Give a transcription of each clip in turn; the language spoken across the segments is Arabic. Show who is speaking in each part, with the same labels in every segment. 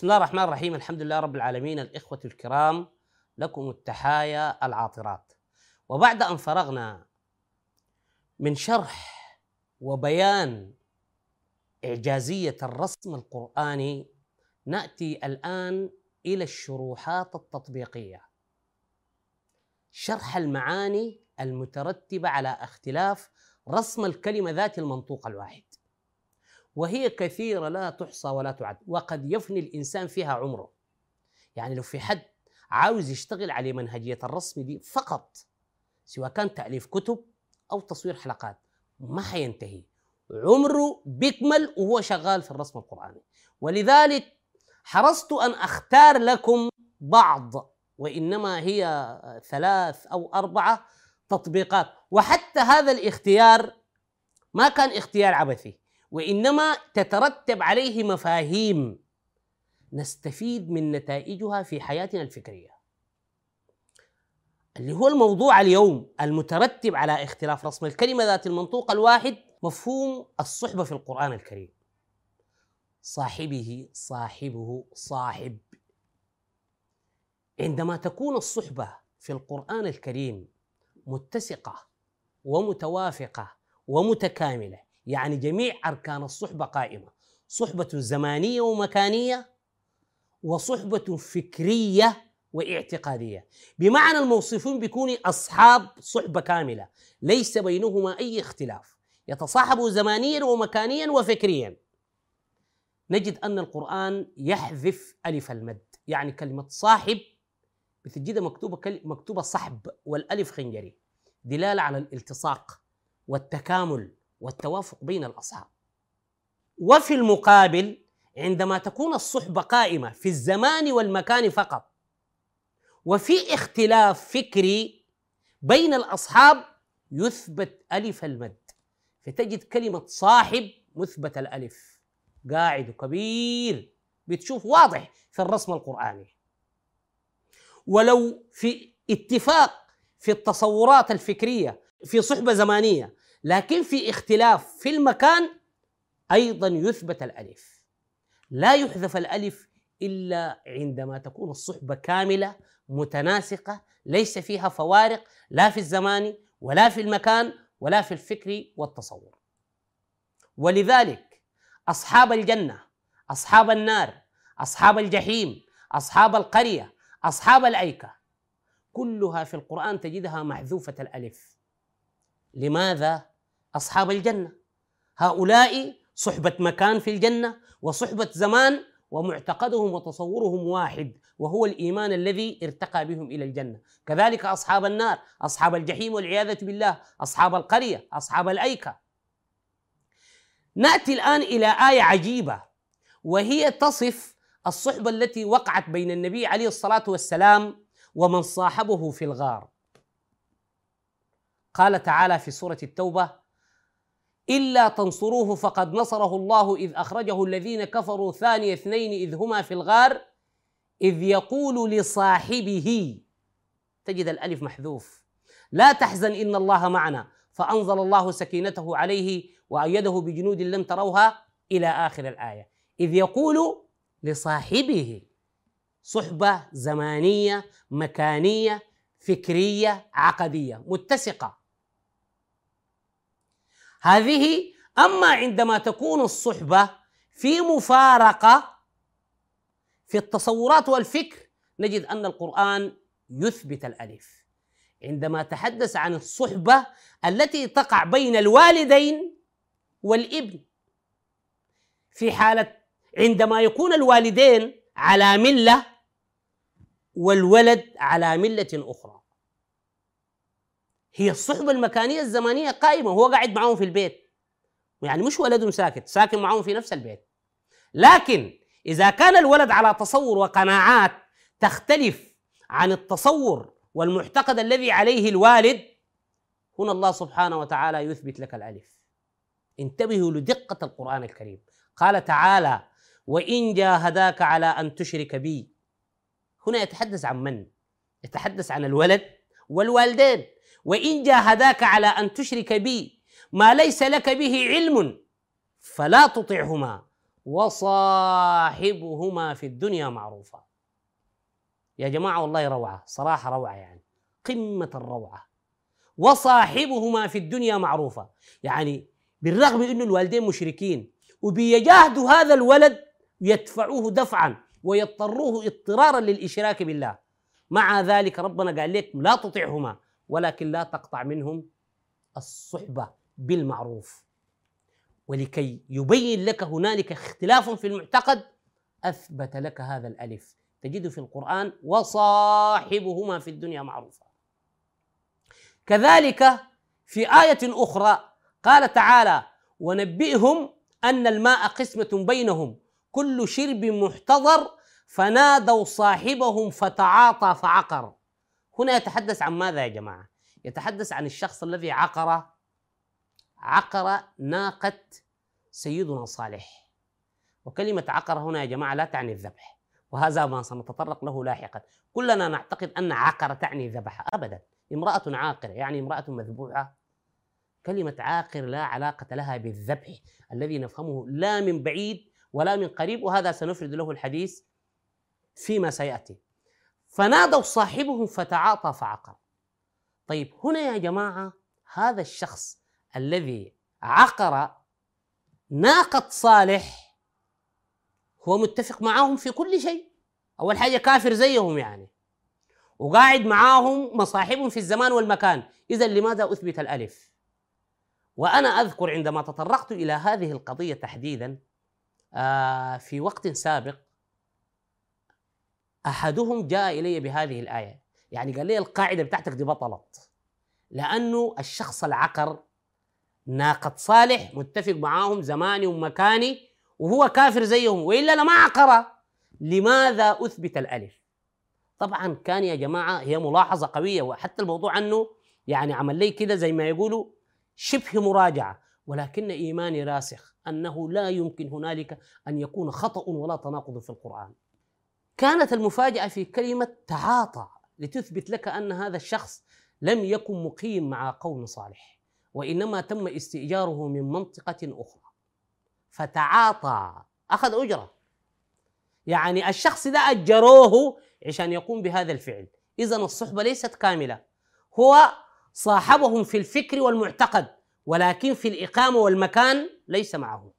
Speaker 1: بسم الله الرحمن الرحيم. الحمد لله رب العالمين. الإخوة الكرام لكم التحايا العاطرات. وبعد أن فرغنا من شرح وبيان إعجازية الرسم القرآني نأتي الآن إلى الشروحات التطبيقية. شرح المعاني المترتبة على اختلاف رسم الكلمة ذات المنطوق الواحد. وهي كثيرة لا تحصى ولا تعد وقد يفني الإنسان فيها عمره. يعني لو في حد عاوز يشتغل على منهجية الرسم دي فقط سواء كان تأليف كتب أو تصوير حلقات ما حينتهي. عمره بيكمل وهو شغال في الرسم القرآني. ولذلك حرصت أن أختار لكم بعض وإنما هي ثلاث أو أربعة تطبيقات. وحتى هذا الاختيار ما كان اختيار عبثي. وإنما تترتب عليه مفاهيم نستفيد من نتائجها في حياتنا الفكرية. اللي هو الموضوع اليوم المترتب على اختلاف رسم الكلمة ذات المنطوق الواحد مفهوم الصحبة في القرآن الكريم. صاحبه صاحبه صاحب. عندما تكون الصحبة في القرآن الكريم متسقة ومتوافقة ومتكاملة يعني جميع أركان الصحبة قائمة. صحبة زمانية ومكانية وصحبة فكرية واعتقادية. بمعنى الموصوفون بيكونوا أصحاب صحبة كاملة ليس بينهما أي اختلاف. يتصاحبوا زمانيا ومكانيا وفكريا. نجد أن القرآن يحذف ألف المد يعني كلمة صاحب بتجدها مكتوبة مكتوبة صحب والألف خنجري دلالة على الالتصاق والتكامل والتوافق بين الأصحاب. وفي المقابل عندما تكون الصحبة قائمة في الزمان والمكان فقط وفي اختلاف فكري بين الأصحاب يثبت ألف المد. فتجد كلمة صاحب مثبت الألف. قاعد كبير. بتشوف واضح في الرسم القرآني. ولو في اتفاق في التصورات الفكرية في صحبة زمانية لكن في اختلاف في المكان أيضا يثبت الألف. لا يحذف الألف إلا عندما تكون الصحبة كاملة متناسقة ليس فيها فوارق لا في الزمان ولا في المكان ولا في الفكر والتصور. ولذلك أصحاب الجنة أصحاب النار أصحاب الجحيم أصحاب القرية أصحاب الأيكة كلها في القرآن تجدها محذوفة الألف. لماذا؟ أصحاب الجنة. هؤلاء صحبة مكان في الجنة وصحبة زمان ومعتقدهم وتصورهم واحد وهو الإيمان الذي ارتقى بهم إلى الجنة. كذلك أصحاب النار أصحاب الجحيم والعياذة بالله أصحاب القرية أصحاب الأيكة. نأتي الآن إلى آية عجيبة وهي تصف الصحبة التي وقعت بين النبي عليه الصلاة والسلام ومن صاحبه في الغار. قال تعالى في سورة التوبة إلا تنصروه فقد نصره الله إذ أخرجه الذين كفروا ثاني اثنين إذ هما في الغار إذ يقول لصاحبه تجد الألف محذوف. لا تحزن إن الله معنا فأنزل الله سكينته عليه وأيده بجنود لم تروها إلى آخر الآية. إذ يقول لصاحبه صحبة زمانية مكانية فكرية عقدية متسقة. هذه أما عندما تكون الصحبة في مفارقة في التصورات والفكر نجد أن القرآن يثبت الألف. عندما تحدث عن الصحبة التي تقع بين الوالدين والابن في حالة عندما يكون الوالدين على ملة والولد على ملة أخرى. هي الصحبة المكانية الزمانية قائمة وهو قاعد معهم في البيت. يعني مش ولد ساكت ساكن معهم في نفس البيت. لكن إذا كان الولد على تصور وقناعات تختلف عن التصور والمعتقد الذي عليه الوالد هنا الله سبحانه وتعالى يثبت لك الألف. انتبهوا لدقة القرآن الكريم. قال تعالى وإن جاهداك على أن تشرك بي. هنا يتحدث عن من؟ يتحدث عن الولد والوالدين. وإن جاهداك على أن تشرك بي ما ليس لك به علم فلا تطعهما وصاحبهما في الدنيا معروفا. يا جماعة والله روعة صراحة روعة يعني قمة الروعة. وصاحبهما في الدنيا معروفة يعني بالرغم أن الوالدين مشركين وبيجاهدوا هذا الولد يدفعوه دفعا ويضطروه اضطرارا للإشراك بالله. مع ذلك ربنا قال لك لا تطعهما ولكن لا تقطع منهم الصحبة بالمعروف. ولكي يبين لك هنالك اختلاف في المعتقد أثبت لك هذا الألف. تجد في القرآن وصاحبهما في الدنيا معروفا كذلك في آية أخرى قال تعالى ونبئهم أن الماء قسمة بينهم كل شرب محتضر فنادوا صاحبهم فتعاطى فعقر. هنا يتحدث عن ماذا يا جماعة؟ يتحدث عن الشخص الذي عقر عقر ناقة سيدنا صالح. وكلمة عقر هنا يا جماعة لا تعني الذبح وهذا ما سنتطرق له لاحقا. كلنا نعتقد أن عقر تعني ذبح أبدا. امرأة عاقرة يعني امرأة مذبوحة. كلمة عاقر لا علاقة لها بالذبح الذي نفهمه لا من بعيد ولا من قريب وهذا سنفرد له الحديث فيما سيأتي. فنادوا صاحبهم فتعاطى فعقر. طيب هنا يا جماعة هذا الشخص الذي عقر ناقة صالح هو متفق معاهم في كل شيء؟ أول حاجة كافر زيهم يعني. وقاعد معاهم مصاحبهم في الزمان والمكان. إذا لماذا أثبت الألف؟ وأنا أذكر عندما تطرقت إلى هذه القضية تحديدا آه، في وقت سابق أحدهم جاء إلي بهذه الآية. يعني قال لي القاعدة بتاعتك دي بطلت. لأنه الشخص العقر ناقة صالح متفق معاهم زماني ومكاني وهو كافر زيهم وإلا لما عقر لماذا أثبت الألف؟ طبعا كان يا جماعة هي ملاحظة قوية وحتى الموضوع عنه يعني عمل لي كده زي ما يقولوا شبه مراجعة. ولكن إيماني راسخ أنه لا يمكن هنالك أن يكون خطأ ولا تناقض في القرآن. كانت المفاجأة في كلمة تعاطى لتثبت لك أن هذا الشخص لم يكن مقيم مع قوم صالح وإنما تم استئجاره من منطقة أخرى. فتعاطى أخذ أجرة. يعني الشخص ده أجروه عشان يقوم بهذا الفعل. إذا الصحبة ليست كاملة. هو صاحبهم في الفكر والمعتقد ولكن في الإقامة والمكان ليس معه.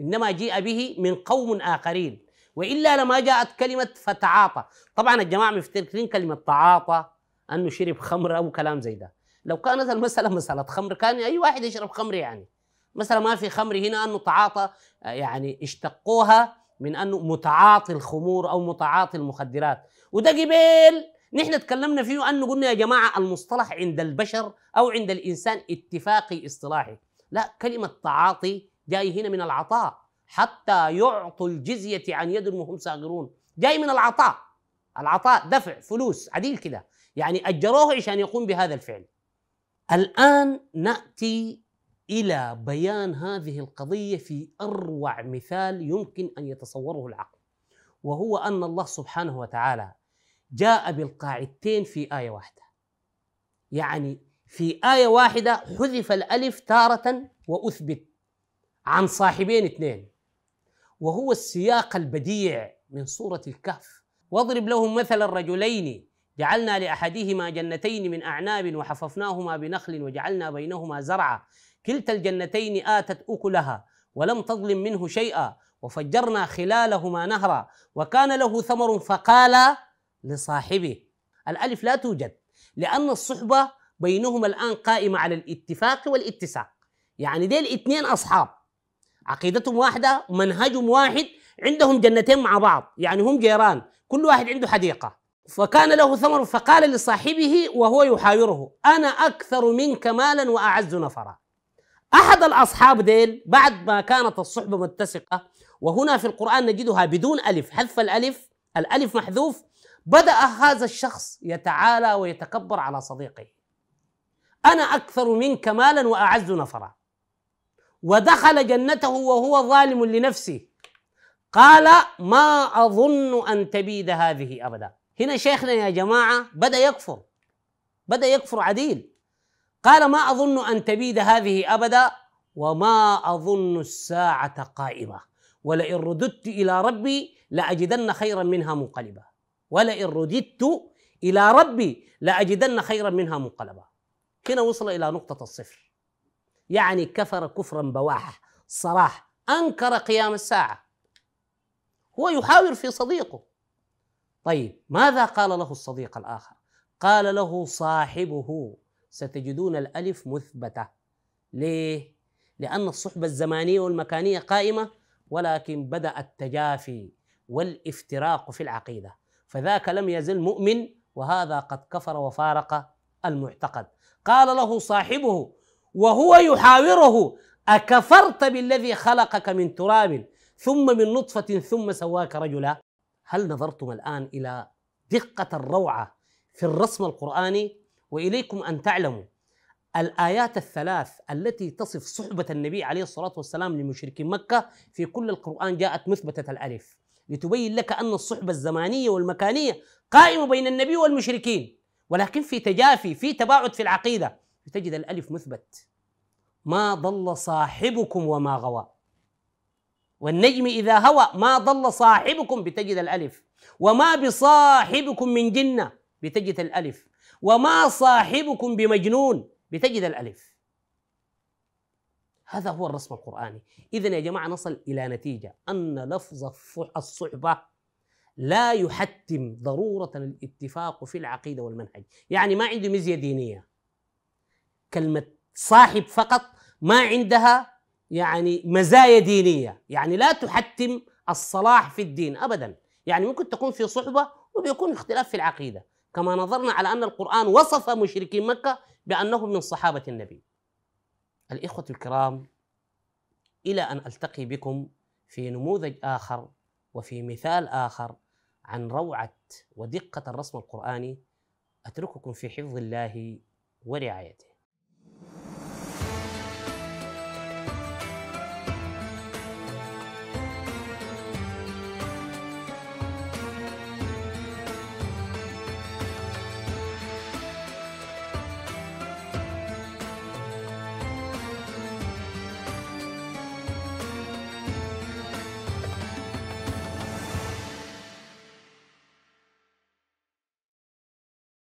Speaker 1: إنما جيء به من قوم آخرين. وإلا لما جاءت كلمة فتعاطى. طبعا الجماعة مفتكرين كلمة تعاطى أنه شرب خمر أو كلام زي ده. لو كانت المسألة مسألة خمر كان أي واحد يشرب خمر يعني. مثلا ما في خمر هنا أنه تعاطى يعني اشتقوها من أنه متعاطي الخمور أو متعاطي المخدرات. وده قبل نحن تكلمنا فيه أنه قلنا يا جماعة المصطلح عند البشر أو عند الإنسان اتفاقي اصطلاحي. لا كلمة تعاطي جاي هنا من العطاء. حتى يعطوا الجزية عن يد وهم صاغرون. جاي من العطاء. العطاء دفع فلوس عديل كده. يعني أجروه عشان يقوم بهذا الفعل. الآن نأتي إلى بيان هذه القضية في أروع مثال يمكن أن يتصوره العقل. وهو أن الله سبحانه وتعالى جاء بالقاعدتين في آية واحدة. يعني في آية واحدة حذف الألف تارة وأثبت عن صاحبين اثنين. وهو السياق البديع من سورة الكهف. واضرب لهم مثل الرجلين. جعلنا لأحدهما جنتين من أعناب وحففناهما بنخل وجعلنا بينهما زرعا. كلتا الجنتين آتت أكلها ولم تظلم منه شيئا وفجرنا خلالهما نهرا. وكان له ثمر فقال لصاحبه الألف لا توجد لأن الصحبة بينهما الآن قائمة على الاتفاق والاتساق. يعني ديل اثنين أصحاب. عقيدتهم واحدة منهجهم واحد عندهم جنتين مع بعض يعني هم جيران كل واحد عنده حديقة. فكان له ثمر فقال لصاحبه وهو يحاوره أنا أكثر منك مالا وأعز نفرا. أحد الأصحاب ديل بعد ما كانت الصحبة متسقة وهنا في القرآن نجدها بدون ألف حذف الألف الألف محذوف بدأ هذا الشخص يتعالى ويتكبر على صديقه. أنا أكثر منك مالا وأعز نفرا. ودخل جنته وهو ظالم لنفسه. قال ما أظن أن تبيد هذه أبدا. هنا شيخنا يا جماعة بدأ يكفر. بدأ يكفر عديل. قال ما أظن أن تبيد هذه أبدا وما أظن الساعة قائمة. ولئن رددت إلى ربي لأجدن خيرا منها منقلبا. ولئن رددت إلى ربي لأجدن خيرا منها منقلبا. هنا وصل إلى نقطة الصفر. يعني كفر كفرا بواح صراح أنكر قيام الساعة. هو يحاور في صديقه. طيب ماذا قال له الصديق الآخر؟ قال له صاحبه ستجدون الألف مثبتة. ليه؟ لأن الصحبة الزمانية والمكانية قائمة ولكن بدأ التجافي والافتراق في العقيدة. فذاك لم يزل مؤمن وهذا قد كفر وفارق المعتقد. قال له صاحبه وهو يحاوره أكفرت بالذي خلقك من تراب ثم من نطفة ثم سواك رجلا؟ هل نظرتم الآن إلى دقة الروعة في الرسم القرآني وإليكم أن تعلموا الآيات الثلاث التي تصف صحبة النبي عليه الصلاة والسلام لمشركي مكة في كل القرآن جاءت مثبتة الألف. لتبين لك أن الصحبة الزمانية والمكانية قائمة بين النبي والمشركين ولكن في تجافي في تباعد في العقيدة. تجد الألف مثبت. ما ضل صاحبكم وما غوى. والنجم إذا هوى ما ضل صاحبكم بتجد الألف. وما بصاحبكم من جنة بتجد الألف. وما صاحبكم بمجنون بتجد الألف. هذا هو الرسم القرآني. إذا يا جماعة نصل إلى نتيجة. أن لفظ الصحبة لا يحتم ضرورة الاتفاق في العقيدة والمنهج. يعني ما عنده مزية دينية. كلمة صاحب فقط ما عندها يعني مزايا دينية. يعني لا تحتم الصلاح في الدين أبدا. يعني ممكن تكون في صحبة وبيكون اختلاف في العقيدة. كما نظرنا على أن القرآن وصف مشركين مكة بأنهم من صحابة النبي. الإخوة الكرام إلى أن ألتقي بكم في نموذج آخر وفي مثال آخر عن روعة ودقة الرسم القرآني. أترككم في حفظ الله ورعايته.